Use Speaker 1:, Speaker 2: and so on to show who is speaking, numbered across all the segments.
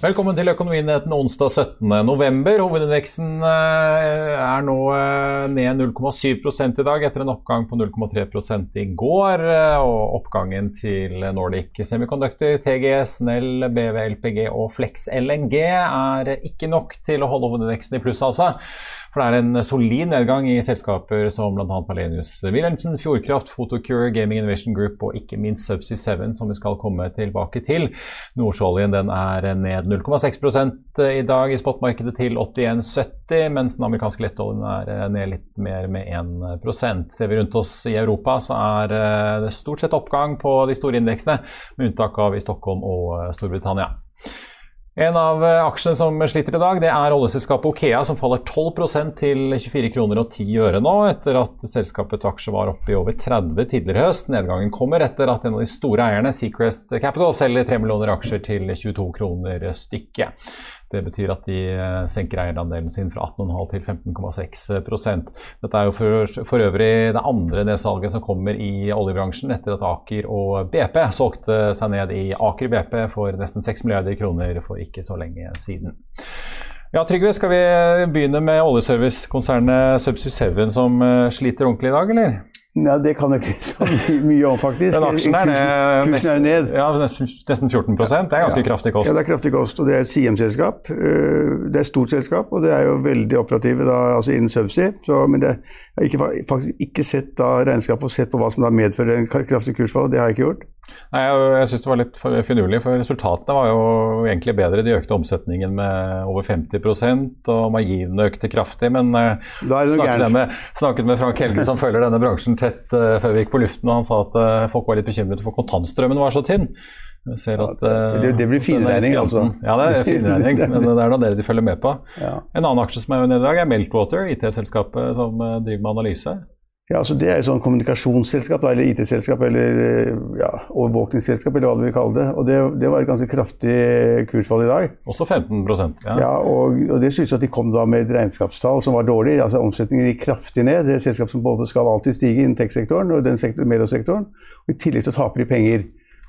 Speaker 1: Velkommen til Økonominyheten onsdag 17.11. Hovedindeksen eh, er nå eh, ned 0,7 i dag, etter en oppgang på 0,3 i går. Eh, og oppgangen til Nordic Semiconductor, TGS, Nell, BV, LPG og Flex LNG er ikke nok til å holde hovedindeksen i pluss, altså. For det er en solid nedgang i selskaper som bl.a. Malenius Wilhelmsen, Fjordkraft, Photocure, Gaming Innovation Group og ikke minst Subsea 7, som vi skal komme tilbake til. Nordsjøoljen er ned 0,6 i dag i spotmarkedet til 81,70, mens den amerikanske lettoljen er eh, ned litt mer med 1% Ser vi rundt oss i Europa, så er eh, det stort sett oppgang på de store indeksene, med unntak av i Stockholm og eh, Storbritannia. En av aksjene som sliter i dag, det er oljeselskapet Okea, som faller 12% til 24 kroner og 10 øre nå, etter at selskapets aksje var oppe i over 30 tidligere høst. Nedgangen kommer etter at en av de store eierne, Seacrest Capital, selger 3 millioner aksjer til 22 kroner stykket. Det betyr at de eh, senker eierandelen sin fra 18,5 til 15,6 Dette er jo for, for, øvrig det andre nedsalget som kommer i oljebransjen etter at Aker og BP solgte seg ned i Aker BP for nesten 6 milliarder kroner for ikke så lenge siden. Ja, Trygve, skal vi begynne med oljeservicekonsernet Subsea 7 som eh, sliter ordentlig i dag, eller?
Speaker 2: Nei, det kan jeg ikke så mye om, faktisk.
Speaker 1: Den aksjen er
Speaker 2: kursen, kursen er ned.
Speaker 1: Ja, nesten 14% Det er ganske
Speaker 2: ja.
Speaker 1: kraftig kost.
Speaker 2: Ja, det er kraftig kost, og det er et CM-selskap. Eh, det er et stort selskap, og det er jo veldig operative da, altså innen subsea. Så, men det, jeg har ikke, faktisk ikke sett da regnskapet og sett på hva som da medfører en kraftig kursfall. Det har jeg ikke gjort.
Speaker 1: Nei, Jeg, jeg syns det var litt finurlig, for resultatene var jo egentlig bedre. De økte omsetningen med over 50% og marginene økte kraftig. Men uh, snakket, med, snakket, med, Frank Helge, som følger denne bransjen tett uh, før vi gikk på luften, og han sa at uh, folk var litt bekymret for kontantstrømmen var så tynn.
Speaker 2: At, det, det, blir finregning, altså.
Speaker 1: Ja, det er finregning, men det er da dere de følger med på. Ja. En annen aksje som er nede i dag, er Meltwater, IT-selskapet som driver med analyse.
Speaker 2: Ja, altså Det er et sånn kommunikasjonsselskap eller IT-selskap eller ja, overvåkningsselskap, eller hva du vil kalle det. Og det, det, var et ganske kraftig kursfall i dag.
Speaker 1: Også 15 ja.
Speaker 2: ja og, og det skyldes at de kom da med et regnskapstall som var dårlig. altså Omsetningen gikk kraftig ned. Det er et selskap som både skal alltid stige innen tech-sektoren og den sektoren, mediesektoren. Og I tillegg så taper de penger.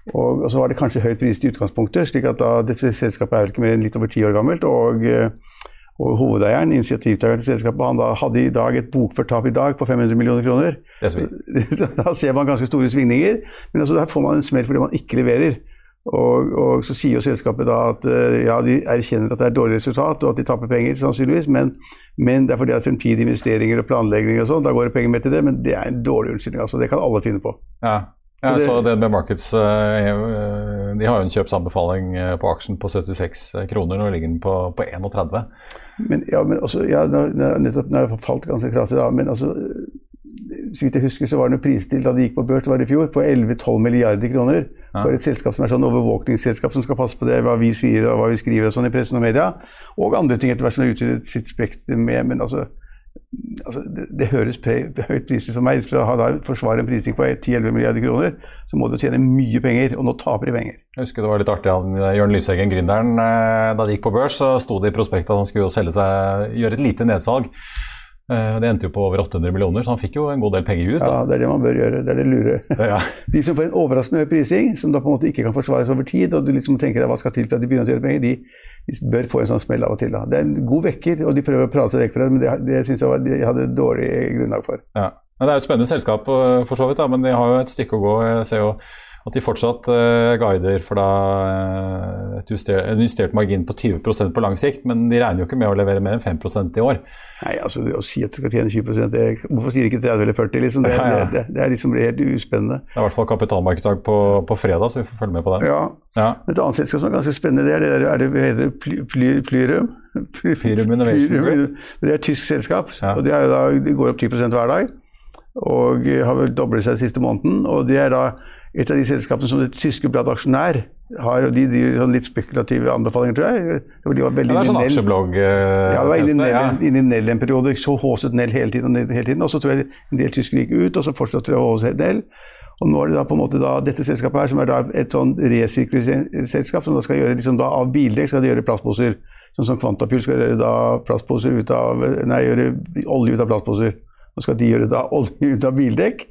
Speaker 2: Og, og, så var det kanskje høyt pris i utgangspunktet, slik at da dette selskapet er vel ikke mer enn litt over ti år gammelt. og og hovedeieren, initiativtakeren til selskapet, han da hadde i dag et bokført tap i dag på 500 millioner kroner. da ser man ganske store svingninger, men altså, der får man en smell fordi man ikke leverer. Og, og, så sier jo selskapet da at eh, ja, de erkjenner at det er dårlig resultat, og at de taper penger, sannsynligvis, men, men det er fordi at fremtidige investeringer og planlegging og sånn, da går det penger med til det, men det er en dårlig unnskyldning. altså Det kan alle finne på.
Speaker 1: Ja. Ja, så DNB Markets eh, de har jo en kjøpsanbefaling eh, på aksjen på 76 kroner. Nå ligger den på, på 31.
Speaker 2: Men, ja, men også, ja, nettopp, Nå har jeg falt ganske kraftig, da. Men altså, så vidt jeg husker, så var den prisstilt da de gikk på børs, det var i fjor, på 11-12 milliarder kroner. Ja. For et selskap som er sånn overvåkningsselskap som skal passe på det, hva vi sier og hva vi skriver og sånn i pressen og media. Og andre ting etter hvert som har utvidet sitt spekter med. Men altså, altså, det, det, høres høyt prislig for meg. For å forsvare en prising på 10-11 milliarder kroner, så må du tjene mye penger, og nå taper de penger.
Speaker 1: Jeg husker det var litt artig. av Jørn Lyseggen, gründeren, eh, da de gikk på børs, så sto det i prospektet at han skulle selge seg, gjøre et lite nedsalg. Eh, det endte jo på over 800 millioner, så han fikk jo en god del penger ut. Da.
Speaker 2: Ja, det er det man bør gjøre. Det er det lure.
Speaker 1: Ja.
Speaker 2: De som får en overraskende høy prising, som da på en måte ikke kan forsvares over tid, og du liksom tenker deg hva skal til til at de begynner å tjene penger, de, de bør få en sånn smell av og til. Da. Det er en god vekker, og de prøver å prate seg vekk fra det, men det, det syns jeg var, de hadde dårlig grunnlag for.
Speaker 1: Ja. Men det er jo et spennende selskap eh, for så vidt, da, men de har jo et stykke å gå. Jeg ser jo at de fortsatt uh, guider for da et justert, en justert margin på 20% på lang sikt, men de regner jo ikke med å levere mer enn 5% i år.
Speaker 2: Nei, altså Å si at de skal tjene 20 det, Hvorfor sier de ikke 30 eller 40? Liksom? Det, ja, ja. det, det, er liksom helt uspennende.
Speaker 1: Det er i hvert fall kapitalmarkedsdag på, på, fredag, så vi får følge med på det.
Speaker 2: Ja. ja. Et annet selskap som er ganske spennende, det er det der, er det, heter ply, ply, Plyrum?
Speaker 1: Pyrum Innovation Group.
Speaker 2: Det er et tysk selskap, og de, da, de går opp 10 hver dag. Og har vel doblet seg den siste måneden. og det er da et av de selskapene som det tyske bladet Aksjonær har, og de gir sånn litt spekulative anbefalinger, tror jeg.
Speaker 1: De var veldig ja, det er sånn aksjeblogg
Speaker 2: Ja, det var inne i Nell, ja. en periode. Så håset Nell hele tiden, hele tiden. Og så tror jeg en del tyskere gikk ut, og så fortsatte de å håse Nell. Og nå er det da på en måte da, dette selskapet her, som er da et sånn resirkuleringsselskap, som da skal gjøre liksom da av bildekk skal de gjøre plastposer. Sånn som Kvantafyll skal gjøre da plastposer ut av Nei, gjøre olje ut av plastposer. Nå skal de gjøre da olje ut av bildekk.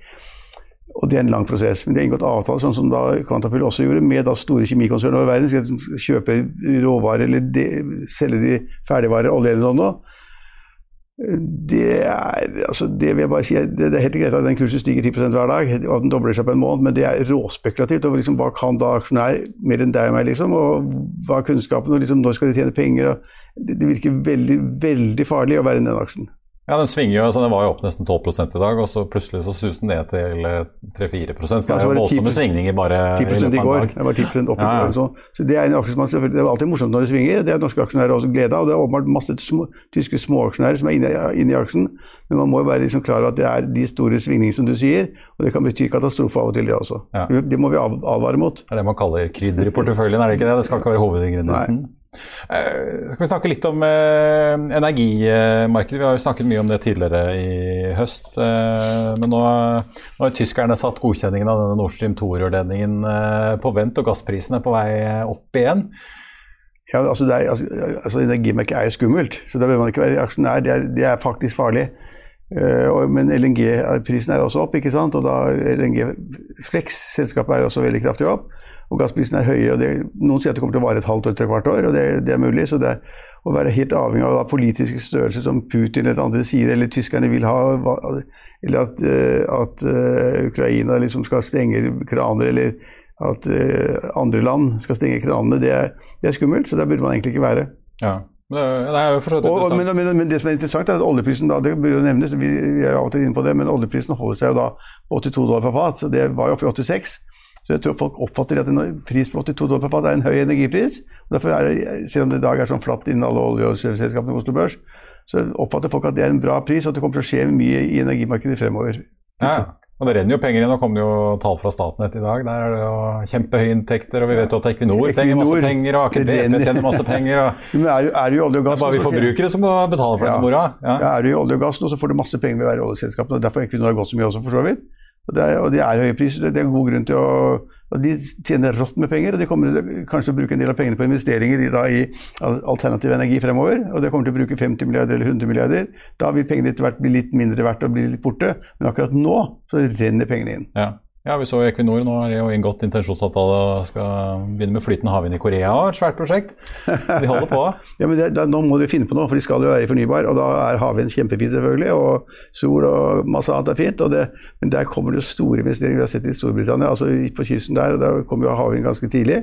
Speaker 2: Og det er en lang prosess. Men de har inngått avtaler, sånn som da Quantafuel også gjorde, med da store kjemikonsern over verden. Skal kjøpe råvarer eller de, selge de ferdigvarer, olje eller noe sånt. Det er altså det vil jeg bare si, det, er helt greit at den kursen stiger 10% hver dag, og at den dobler seg på en måned, men det er råspekulativt. og liksom, Hva kan da aksjonær mer enn deg og meg, liksom? Og hva er kunnskapen? og liksom, Når skal de tjene penger? og Det, det virker veldig, veldig farlig å være i den aksjen.
Speaker 1: Ja, den svinger jo, så den var jo opp nesten 12 i dag, og så plutselig så suser den ned til 3-4 Så det er jo voldsomme svingninger bare
Speaker 2: 10 i går. Det var 10 opp ja, ja. Så, så det er en aksje som man selvfølgelig, det er alltid morsomt når det svinger. Det er norske aksjonærer også glede av. og Det er åpenbart masse små, tyske småaksjonærer som er inne, inne, i aksjen. Men man må jo være liksom klar over at det er de store svingningene som du sier, og det kan bety katastrofe av og til, det også. Ja. Det må vi advare mot.
Speaker 1: Det er det man kaller krydder i porteføljen, er det ikke det? Det skal ikke være hovedingrediensen? Uh, skal vi snakke litt om uh, energimarkedet? Vi har jo snakket mye om det tidligere i høst. Uh, men nå, nå, har tyskerne satt godkjenningen av denne Nord Stream 2-rørledningen på vent, og gassprisen er på vei opp igjen.
Speaker 2: Ja, altså, er, altså, altså Energimerket er jo skummelt, så da bør man ikke være aksjonær. Det er, det er faktisk farlig. Men LNG-prisen er jo også opp, ikke sant? og da LNG Flex-selskapet er jo også veldig kraftig opp og gassprisene er høye. og det, Noen sier at det kommer til å vare et halvt år til et kvart år, og det, det, er mulig. så det er å være helt avhengig av politiske størrelser som Putin eller andre sier, eller tyskerne vil ha, eller at, uh, at uh, Ukraina liksom skal stenge kraner, eller at uh, andre land skal stenge kranene, det er, det er, skummelt. Så der burde man egentlig ikke være.
Speaker 1: Ja. Det er jo
Speaker 2: og, men, men, men, det som er interessant, er at oljeprisen da, det burde jo nevnes, vi, vi er av og til inne på det, men oljeprisen holder seg jo da på 82 dollar per fat. så Det var jo oppe i 86. Så jeg tror folk oppfatter at en pris på 82 dollar per fat er en høy energipris. og derfor er det, Selv om det i dag er sånn flatt innen alle olje- og selskapene i Oslo Børs, så oppfatter folk at det er en bra pris, og at det kommer til å skje mye i energimarkedet fremover.
Speaker 1: Ja, og det renner jo penger inn. Nå kom det jo tall fra Statnett i dag. Der er det jo kjempehøye inntekter, og vi vet jo at Equinor trenger masse penger, og Aker BP tjener masse penger. Og...
Speaker 2: Men er, er jo olje og gass
Speaker 1: Det er bare vi forbrukere som må betale for ja. dette mora.
Speaker 2: Ja. ja, er det jo olje og gass nå, så får du masse penger ved å være oljeselskapene. og Derfor Equinor har gått så mye også, for så vidt. Og det, er, og det er høye priser. Det er god grunn til å og De tjener rått med penger, og de kommer kanskje til å bruke en del av pengene på investeringer i, da, i alternativ energi fremover. Og de kommer til å bruke 50 milliarder eller 100 milliarder. Da vil pengene etter hvert bli litt mindre verdt og bli litt borte. Men akkurat nå så renner pengene inn.
Speaker 1: Ja. Ja, vi så Equinor nå har jo inngått intensjonsavtale og skal begynne med flytende havvind i Korea. Et svært prosjekt. De holder på.
Speaker 2: ja, men det, da, Nå må de finne på noe, for de skal jo være fornybar. Og da er havvind kjempefint, selvfølgelig. Og sol og masse annet er fint. Det, men der kommer det store investeringer. Vi har sett det i Storbritannia, altså på kysten der. og Der kommer jo havvind ganske tidlig.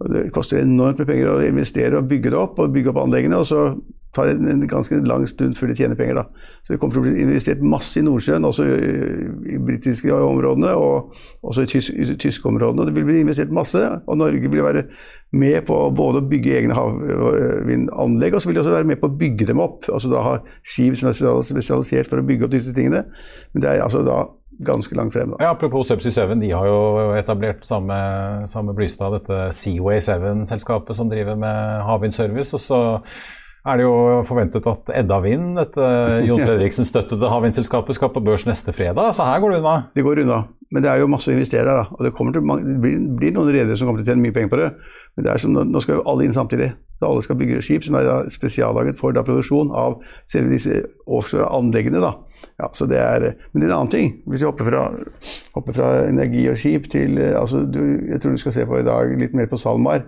Speaker 2: Og det koster enormt med penger å investere og bygge det opp, og bygge opp anleggene. og så tar en, en ganske lang stund før de tjener penger. da. Så det kommer til å bli investert masse i Nordsjøen, også i, britiske områdene og også i, tysk, tyske områdene. Og Det vil bli investert masse, og Norge vil være med på både å bygge egne havvindanlegg, og så vil de også være med på å bygge dem opp. Altså da ha skip som er spesialisert for å bygge opp disse tingene. Men det er altså da ganske langt frem. Da.
Speaker 1: Ja, apropos Subsea 7, de har jo etablert samme, samme Blystad, dette Seaway 7-selskapet som driver med havvindservice. og så er det jo forventet at Edda Vind, dette Jon Fredriksen støttede havvindselskapet, skal på børs neste fredag. Så her går det unna.
Speaker 2: Det går unna. Men det er jo masse å investere da. Og det, til, det blir, blir, noen redere som kommer til å tjene mye penger på det. Men det er som, nå skal jo alle inn samtidig. Så alle skal bygge skip som er spesiallaget for da, produksjon av selve disse offshore-anleggene. da. Ja, så det er, Men det er en annen ting. Hvis vi hopper fra, hopper fra energi og skip til altså, du, Jeg tror du skal se på i dag litt mer på SalMar.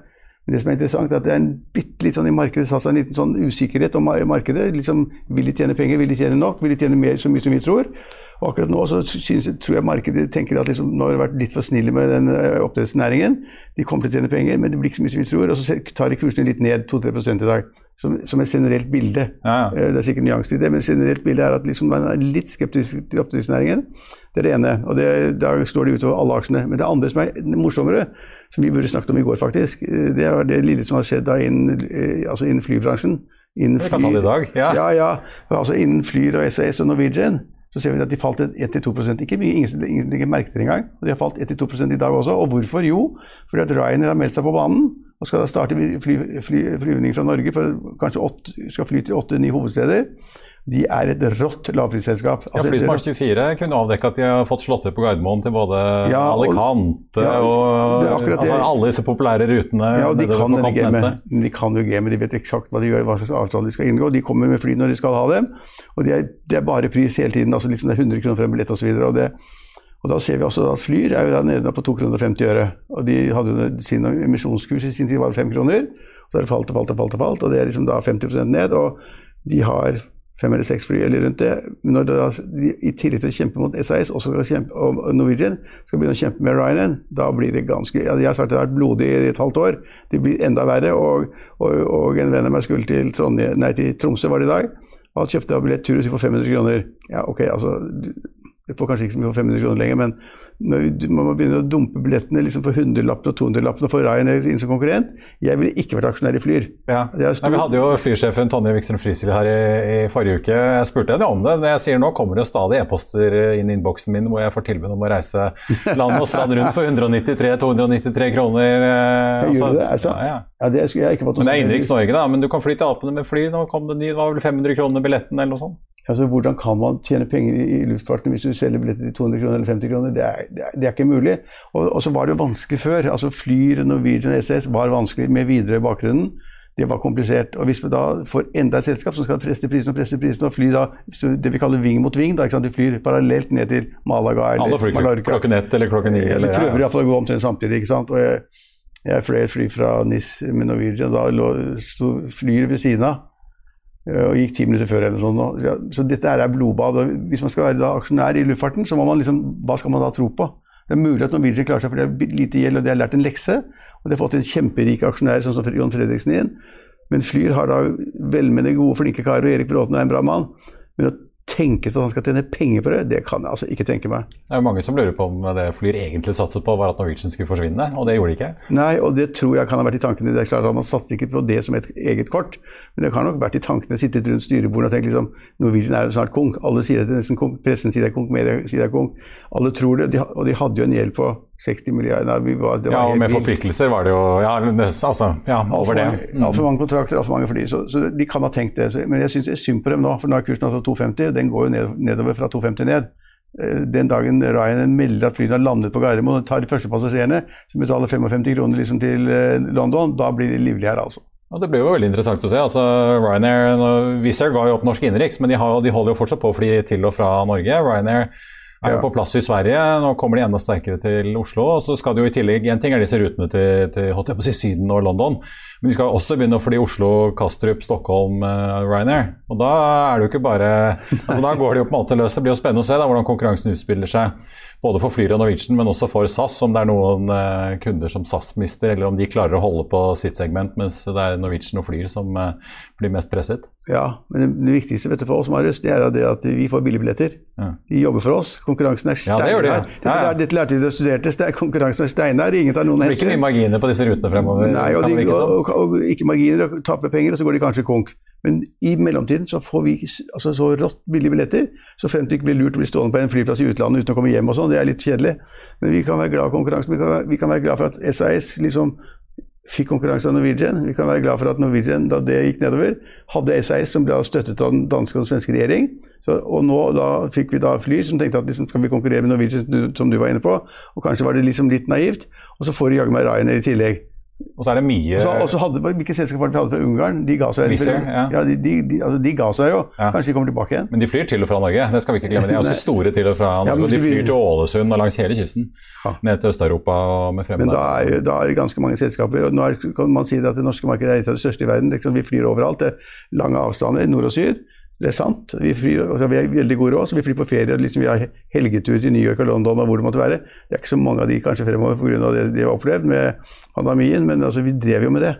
Speaker 2: Men det som er interessant, er at det er en bitte litt sånn i markedet seg en liten sånn usikkerhet om markedet. liksom, Vil de tjene penger? Vil de tjene nok? Vil de tjene mer, så mye som vi tror? Og akkurat nå så synes, tror jeg markedet tenker at liksom, nå har det vært litt for snille med den eh, oppdrettsnæringen. De kommer til å tjene penger, men det blir ikke så mye som vi tror. Og så tar de kursene litt ned 2-3 i dag. Som, som, et generelt bilde. Ja, ja. Eh, det er sikkert nyanser i det, men et generelt bilde er at liksom man er litt skeptisk til oppdrettsnæringen. Det er det ene. Og det, da slår de utover alle aksjene. Men det andre som er morsommere, som vi burde snakket om i går, faktisk, eh, det er det lille som har skjedd da innen, altså innen flybransjen. Innen
Speaker 1: fly, vi kan ta det i dag.
Speaker 2: Ja. ja, ja. Altså innen Flyr og SAS og Norwegian så ser vi at de falt 1-2 Ikke mye, ingen, ingen, ingen merket det engang. Og de har falt 1-2 i dag også. Og hvorfor? Jo, fordi at Ryanair har meldt seg på banen og skal da starte fly, fly, flyvning fra Norge. For kanskje åtte, skal fly til åtte nye hovedsteder. De er et rått lavprisselskap.
Speaker 1: Altså, ja, Flysmart24 kunne avdekke at de har fått slått til på Gardermoen til både ja, Alicante ja, og altså, alle disse populære rutene.
Speaker 2: Ja, og de kan, game, de kan jo gamet, de vet eksakt hva de gjør, hva slags avtale de skal inngå. De kommer med fly når de skal ha dem. Og det er, det er bare pris hele tiden. altså liksom Det er 100 kroner for en billett osv. Og, og da ser vi også at Flyr er jo der nede på 2,50 kroner og 50 øre. Og de hadde sin emisjonskurs i sin tid var det 5 kroner. Så har det falt og falt og falt, og falt, og det er liksom da 50% ned. Og de har fem eller seks fly eller rundt det. Når da, I tillegg til å kjempe mot SAS også skal kjempe, og Norwegian skal begynne å kjempe med Ryanair, da blir det ganske Jeg har sagt det har vært blodig i et halvt år. Det blir enda verre. Og, og, og en venn av meg skulle til, nei, til Tromsø var det i dag. Og han kjøpte billett tur for 500 kroner. Ja, ok, altså Du får kanskje ikke så mye for 500 kroner lenger, men man må begynne å dumpe billettene liksom for 100-lappen og 200-lappen og få Ryanair inn som konkurrent. Jeg ville ikke vært aksjonær i Flyr.
Speaker 1: Ja. Ja, vi hadde jo flysjefen Tonje Wikstrøm Frisil her i, i, forrige uke. Jeg spurte henne om det. Men jeg sier nå, kommer det stadig e-poster inn i innboksen min hvor jeg får tilbud om å reise land og strand rundt for 193-293 kroner.
Speaker 2: Jeg altså, gjør det, altså? Ja, ja. det
Speaker 1: skulle jeg ikke fått Men det er innenriks Norge, da. Men du kan fly til Alpene med fly. Nå kom det ny, det var vel 500 kroner billetten eller noe sånt?
Speaker 2: Altså, Hvordan kan man tjene penger i, luftfarten hvis du selger billetter til 200 kroner eller 50 kroner? Det er, det er, det er ikke mulig. Og, og, så var det jo vanskelig før. altså Flyr, Norwegian, SS var vanskelig med videre i bakgrunnen. Det var komplisert. Og hvis vi da får enda et selskap som skal presse prisen og presse prisen, og fly da det vi kaller ving mot ving, da, de flyr parallelt ned til Malaga eller
Speaker 1: Alle flyr
Speaker 2: Mallorca.
Speaker 1: klokken ett eller klokken ni.
Speaker 2: Eller, eller prøver iallfall å gå omtrent samtidig. ikke sant? Og jeg, jeg fløy et fly fra NIS med Norwegian, da lå, flyet ved siden av. Og gikk ti minutter før eller noe sånt. Så dette er blodbad. og Hvis man skal være aksjonær i luftfarten, så må man liksom Hva skal man da tro på? Det er mulig at Norwegian klarer seg, for det er lite gjeld, og de har lært en lekse. Og de har fått en kjemperik aksjonær, sånn som John Fredriksen igjen. Men Flyr har da velmenende, gode, flinke karer, og Erik Bråten er en bra mann. Men at tenkes at han skal tjene penger på det, det kan jeg altså ikke tenke meg.
Speaker 1: Det er jo mange som lurer på om det Flyr egentlig satset på, var at Norwegian skulle forsvinne, og det gjorde de ikke?
Speaker 2: Nei, og det tror jeg kan ha vært i tankene. Det er klart at Man satset ikke på det som et eget kort, men det kan nok vært i tankene sittet rundt styrebordet og tenkt liksom Norwegian er jo snart konk. Alle sier det nesten konk, pressen sier det er konk, media sier det er konk. Alle tror det, og de hadde jo en gjeld på 60 milliarder. Nei, var,
Speaker 1: ja, og med forpliktelser var det jo ja, altså, ja over det.
Speaker 2: Mm. Altfor mange kontrakter, altfor mange fly. Så, så, de kan ha tenkt det. Så, men jeg syns det synd på dem nå, for nå er kursen altså 250. Den går jo ned, nedover fra 250 ned. Eh, den dagen Ryan melder at flyene har landet på Gardermoen og tar de første passasjerene, som betaler 55 kroner liksom til eh, London, da blir det livlig her, altså.
Speaker 1: Ja, Det blir jo veldig interessant å se. altså Ryanair, Wizz Air ga jo opp norsk innenriks, men de, har, de holder jo fortsatt på å fly til og fra Norge. Ryanair er jo på plass i Sverige. Nå kommer de enda sterkere til Oslo. og så skal de jo i tillegg, En ting er disse rutene til, til si, Syden og London, men de skal også begynne å fly Oslo, Kastrup, Stockholm, uh, Ryanair. Og da er det jo ikke bare altså Da går det jo på en måte løs. Det blir jo spennende å se da, hvordan konkurransen utspiller seg. Både for Flyr og Norwegian, men også for SAS, om det er noen eh, kunder som SAS mister, eller om de klarer å holde på sitt segment, mens det er Norwegian og Flyr som eh, blir mest presset.
Speaker 2: Ja, men det viktigste du, for oss Marius, det er at vi får billigbilletter. Ja. De jobber for oss. Konkurransen er steinhard. Ja, det de. ja, ja. Dette, lærte vi da vi studerte. Konkurransen er steinhard. Ingen tar noen
Speaker 1: hensyn. Det blir ikke mye marginer på disse rutene fremover?
Speaker 2: Nei, og, de, og, og, og, ikke marginer. Og taper penger, og så går de kanskje konk. Men i mellomtiden så får vi altså, så rått billige billetter, så fremt det ikke blir lurt å bli stående på en flyplass i utlandet uten å komme hjem og sånn. Det er litt kjedelig. Men vi kan være glad konkurransen. Vi kan være, vi kan være glad for at SAS liksom fikk konkurranse av Norwegian. Vi kan være glad for at Norwegian, da det gikk nedover, hadde SAS som ble støttet av den danske og den svenske regjering. Så, og nå da fikk vi da fly som tenkte at liksom, skal vi konkurrere med Norwegian, som du var inne på. Og kanskje var det liksom litt naivt. Og så får du jaggu meg Ryanair i tillegg.
Speaker 1: Og så er det mye
Speaker 2: Og så hadde Hvilke selskaper vi hadde fra Ungarn? De ga seg.
Speaker 1: Wizz ja.
Speaker 2: ja de, de, de, altså, de ga seg jo.
Speaker 1: Ja.
Speaker 2: Kanskje de kommer tilbake igjen.
Speaker 1: Men de flyr til og fra Norge, det skal vi ikke glemme. De er også store til og fra Norge.
Speaker 2: Ja,
Speaker 1: og de flyr til Ålesund og langs hele kysten. Ned til Øst-Europa og med
Speaker 2: Men
Speaker 1: fremmede.
Speaker 2: da er, jo- da er det ganske mange selskaper. og nå er, kan man si det at det norske markedet er et av de største i verden. Liksom, vi flyr overalt. Det er lange avstander, nord og syd. Det er sant. Vi, flyr, altså, vi er veldig gode råd, så vi flyr på ferie. og Liksom, vi har helgetur til New York og London og hvor det måtte være. Det er ikke så mange av de kanskje fremover pga. det de har opplevd med pandemien, men altså, vi drev jo med det.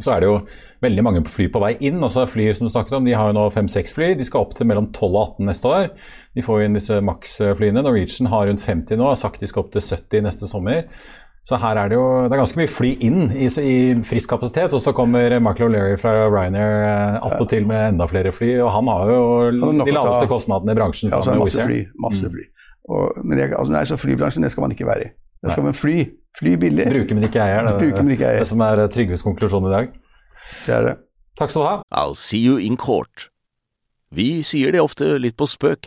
Speaker 1: Så er det jo veldig mange fly på vei inn. altså Fly som du snakket om, de har jo nå fem-seks fly. De skal opp til mellom 12 og 18 neste år. De får jo inn disse maks-flyene. Norwegian har rundt 50 nå, har sagt de skal opp til 70 neste sommer. Så her er det jo det er ganske mye fly inn i, i frisk kapasitet. Og så kommer Michael O'Leary fra Ryanair eh, attpåtil med enda flere fly. Og han har jo
Speaker 2: han
Speaker 1: de laveste kostnadene i bransjen
Speaker 2: Ja, så
Speaker 1: sammen
Speaker 2: det
Speaker 1: med
Speaker 2: masse fly. Masse fly. Og, men jeg, altså, nei, så flybransjen det skal man ikke være i. Da skal man fly. Fly billig.
Speaker 1: Bruke, men ikke eier. Det,
Speaker 2: Bruke, men ikke eier.
Speaker 1: det som er Trygves konklusjon i dag.
Speaker 2: Det er det.
Speaker 1: Takk skal du ha.
Speaker 3: I'll see you in court. Vi sier det ofte litt på spøk,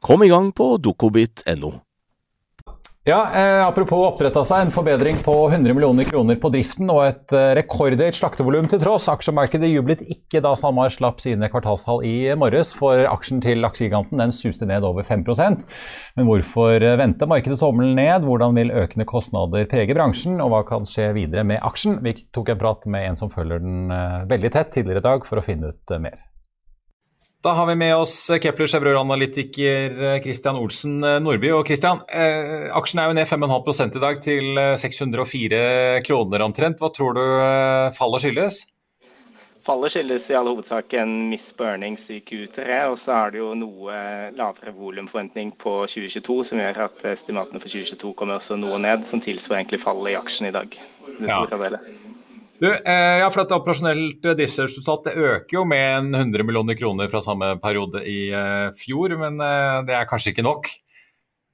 Speaker 3: Kom i gang på dokobit.no.
Speaker 1: Ja, eh, Apropos oppdrett av seg, en forbedring på 100 millioner kroner på driften og et eh, rekordhøyt slaktevolum til tross. Aksjemarkedet jublet ikke da SalMar slapp sine kvartalstall i morges, for aksjen til laksegiganten suste ned over 5% Men hvorfor eh, vente markedet tommelen ned? Hvordan vil økende kostnader prege bransjen, og hva kan skje videre med aksjen? Vi tok en prat med en som følger den eh, veldig tett tidligere i dag, for å finne ut eh, mer. Da har vi med oss Kepler Chevrolet-analytiker Christian Olsen Nordby. Og Christian, eh, aksjen er jo ned 5,5% i dag til eh, 604 kroner omtrent. Hva tror du eh, fallet skyldes?
Speaker 4: Fallet skyldes i all hovedsak en miss på earnings i Q3, og så er det jo noe lavere volumforventning på 2022, som gjør at estimatene for 2022 kommer også noe ned, som tilsvarer egentlig fallet i aksjen i dag. Det
Speaker 1: Ja.
Speaker 4: store delet.
Speaker 1: Du, ja, for at operasjonelt driftsresultat det øker jo med en 100 millioner kroner fra samme periode i eh, fjor, men eh, det er kanskje ikke nok?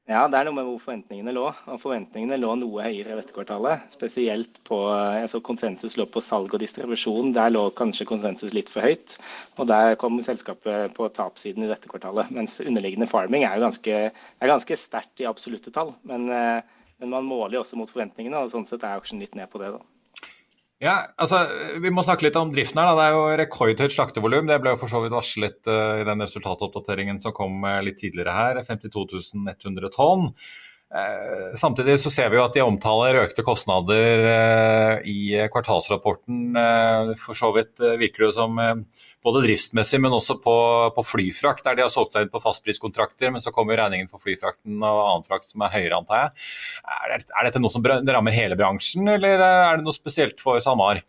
Speaker 4: Ja, det er noe med hvor forventningene lå. Og forventningene lå noe høyere dette kvartalet. Spesielt på jeg så konsensus lå på salg og distribusjon. Der lå kanskje konsensus litt for høyt. Og der kom selskapet på tapssiden i dette kvartalet. Mens underliggende farming er jo ganske, er ganske sterkt i absolutte tall. Men, men man måler jo også mot forventningene, og sånn sett er aksjen litt ned på det. da.
Speaker 1: Ja, altså, Vi må snakke litt om driften her. da. Det er jo rekordhøyt slaktevolum. Det ble jo for så vidt varslet uh, i den resultatoppdateringen som kom uh, litt tidligere her. 52 100 tonn. Eh, samtidig så ser vi jo at de omtaler økte kostnader eh, i kvartalsrapporten. Eh, for så vidt virker det jo som både driftsmessig, men også på, på flyfrakt, der de har solgt seg inn på fastpriskontrakter, men så kommer regningen for flyfrakten og annen frakt som er høyere, antar jeg. Er, dette noe som rammer hele bransjen, eller er det noe spesielt for SalMar?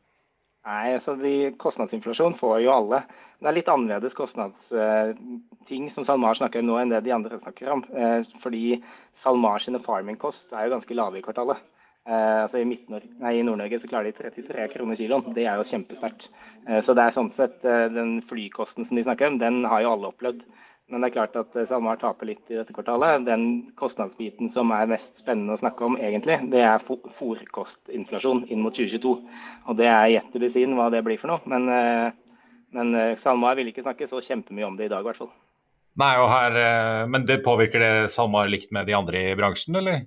Speaker 4: Nei, altså de, Kostnadsinflasjon får jo alle. Det er litt annerledes kostnadsting som SalMar snakker om nå enn det de andre snakker om. Eh, fordi SalMar sine farming cost er jo ganske lave i kvartalet. Eh, altså I, i Nord-Norge så klarer de 33 kroner kiloen. Det er jo kjempesterkt. Eh, så det er sånn sett eh, den flykosten som de snakker om, den har jo alle opplevd. Men det er klart at eh, SalMar taper litt i dette kvartalet. Den kostnadsbiten som er mest spennende å snakke om, egentlig, det er fòrkostinflasjon inn mot 2022. Og det er gjett be hva det blir for noe. Men, eh, men eh, SalMar vil ikke snakke så kjempemye om det i dag, i hvert fall.
Speaker 1: Nei, og her, Men det påvirker det SalMar likt med de andre i bransjen, eller?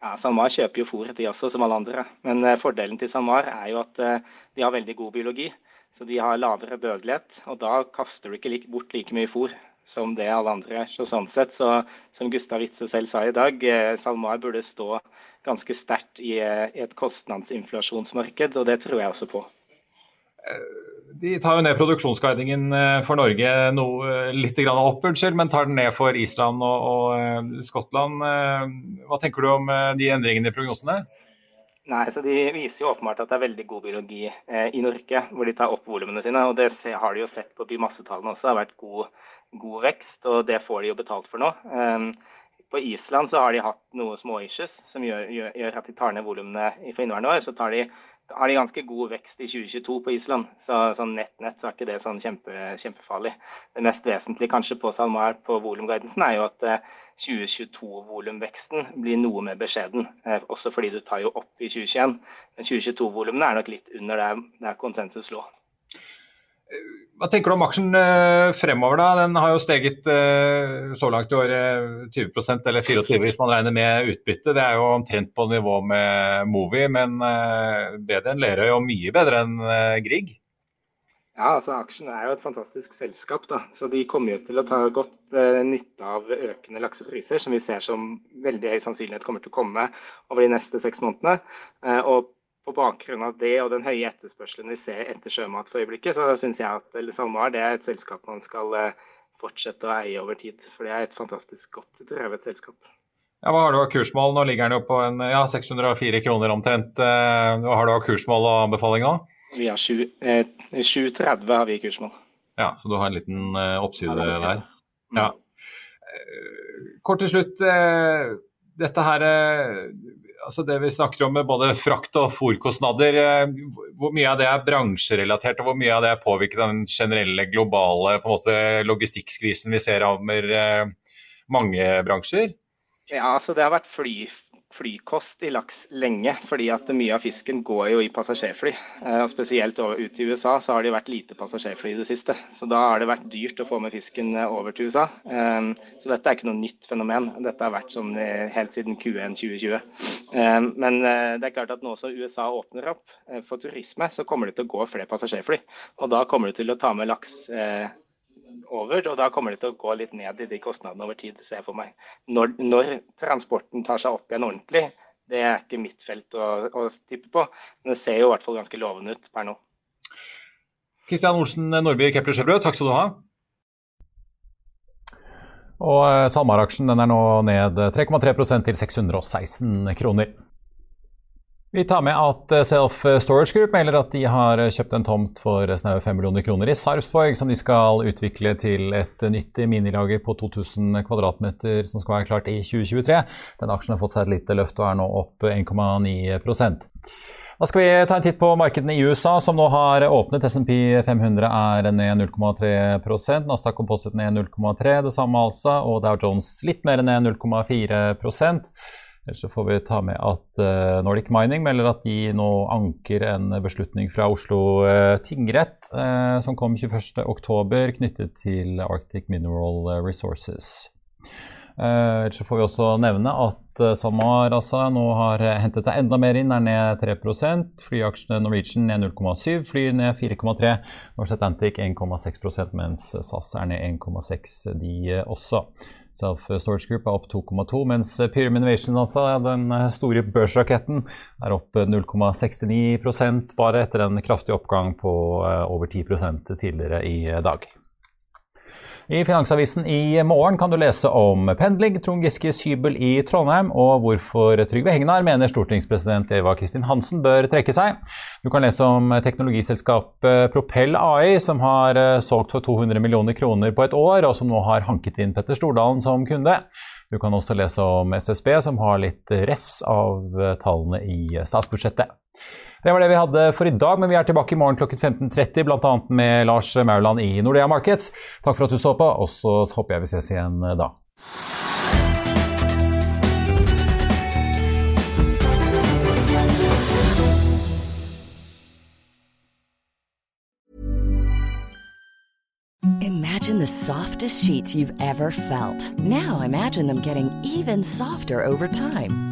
Speaker 4: Ja, SalMar kjøper jo fôret, de også, som alle andre. Men fordelen til SalMar er jo at de har veldig god biologi. Så de har lavere dødelighet, og da kaster du ikke bort like mye fôr som det alle andre gjør. Så sånn sett, så, som Gustav Ritze selv sa i dag, uh, SalMar burde stå ganske sterkt i, i et kostnadsinflasjonsmarked, og det tror jeg også på.
Speaker 1: De tar jo ned produksjonsguidingen eh, for Norge noe, eh, litt opp, unnskyld, men tar den ned for Island og, og, eh, Skottland. Hva tenker du om de endringene i prognosene?
Speaker 4: Nei, så De viser jo åpenbart at det er veldig god biologi eh, i Norge, hvor de tar opp volumene sine. og Det har de jo sett på biomassetallene også. Det har vært god, god, vekst, og det får de jo betalt for nå. Um, på Island så har de hatt noe småissues som gjør, gjør, gjør, at de tar ned volumene for inneværende år. Så tar de har de ganske god vekst i 2022 på Island. Så sånn nett-nett så er ikke det sånn kjempe, kjempefarlig. Det mest vesentlige kanskje på SalMar på volumguidansen er jo at 2022-volumveksten eh, blir noe mer beskjeden. Eh, også fordi du tar jo opp i 2021. Men 2022-volumene er nok litt under der, der konsensus lå.
Speaker 1: Hva tenker du om aksjen eh, fremover, da? Den har jo steget eh, så langt i år 20% eller 24 hvis man regner med utbytte. Det er jo omtrent på nivå med Movi, men eh, bedre enn Lerøy og mye bedre enn Grieg?
Speaker 4: Ja, altså Aksjen er jo et fantastisk selskap. da, så De kommer jo til å ta godt nytte av økende laksepriser, som vi ser som veldig høy sannsynlighet kommer til å komme over de neste seks månedene. Og på bakgrunn av det og den høye etterspørselen vi ser etter sjømat for øyeblikket, så syns jeg at SalMar det er et selskap man skal eh, fortsette å eie over tid. For det er et fantastisk godt drevet selskap.
Speaker 1: Ja, hva har du av kursmål? Nå ligger den jo på en, ja, 604 kroner omtrent. Eh, hva har du av kursmål og anbefaling nå?
Speaker 4: Vi har 7,30 eh, har vi i kursmål.
Speaker 1: Ja, så du har en liten oppside ja, der. Ja. Kort til slutt. Dette her altså det vi snakker om med både frakt og fòrkostnader, eh, hvor mye av det er bransjerelatert, og hvor mye av det er påvirket av den generelle globale måte, logistikkskvisen vi ser rammer eh, mange bransjer?
Speaker 4: Ja, altså Det har vært fly, flykost i laks lenge, fordi at mye av fisken går jo i passasjerfly. Eh, og Spesielt ut til USA så har det vært lite passasjerfly i det siste. Så da har det vært dyrt å få med fisken eh, over til USA. Eh, så dette er ikke noe nytt fenomen. Dette har vært sånn helt siden Q1 2020. Men det er klart at nå som USA åpner opp for turisme, så kommer det til å gå flere passasjerfly. Og da kommer det til å ta med laks over, og da kommer det til å gå litt ned i de kostnadene over tid, ser jeg for meg. Når, når, transporten tar seg opp igjen ordentlig, det er ikke mitt felt å, å tippe på, men det ser jo i hvert fall ganske lovende ut per nå.
Speaker 1: Kristian Olsen Nordby Kepler Sjøbrød, takk skal du ha. Og eh, SalMar-aksjen er nå ned 3,3% til 616 kroner. Vi tar med at eh, Self Storage Group melder at de har kjøpt en tomt for snaue 5 millioner kroner i Sarpsborg, som de skal utvikle til et nytt minilager på 2000 kvadratmeter som skal være klart i 2023. Den aksjen har fått seg et lite løft og er nå opp 1,9% da skal vi ta en titt på markedene i USA, som nå har åpnet. SMP 500 er ned 0,3% Nasdaq Composite ned 0,3 det samme altså, og Dow Jones litt mer ned 0,4 Ellers får vi ta med at uh, Nordic Mining melder at de nå anker en beslutning fra Oslo uh, tingrett uh, som kom 21.10 knyttet til Arctic Mineral Resources. Ellers så får vi også nevne at SalMar altså, nå har hentet seg enda mer inn, er ned 3% Flyaksjene Norwegian ned 0,7, fly ned 4,3 Norse Atlantic 1,6% mens SAS er ned 1,6 de også. Self Storage Group er opp 2,2, mens Pyram Innovation, altså, den store børsraketten, er opp 0,69% bare etter en kraftig oppgang på eh, over 10% tidligere i dag. I Finansavisen i morgen kan du lese om pendling, Trond Giskes hybel i Trondheim, og hvorfor Trygve Hegnar mener stortingspresident Eva Kristin Hansen bør trekke seg. Du kan lese om teknologiselskapet Propell AI, som har eh, solgt for 200 millioner kroner på et år, og som nå har hanket inn Petter Stordalen som kunde. Du kan også lese om SSB, som har litt refs av eh, tallene i statsbudsjettet. Det var det vi hadde for i dag, men vi er tilbake i morgen klokken 15.30, bl.a. med Lars Mauland i Nordea Markets. Takk for at du så på, og så håper jeg vi ses igjen eh, da.
Speaker 5: Imagine the softest sheets you've ever felt. Now imagine them getting even softer over time.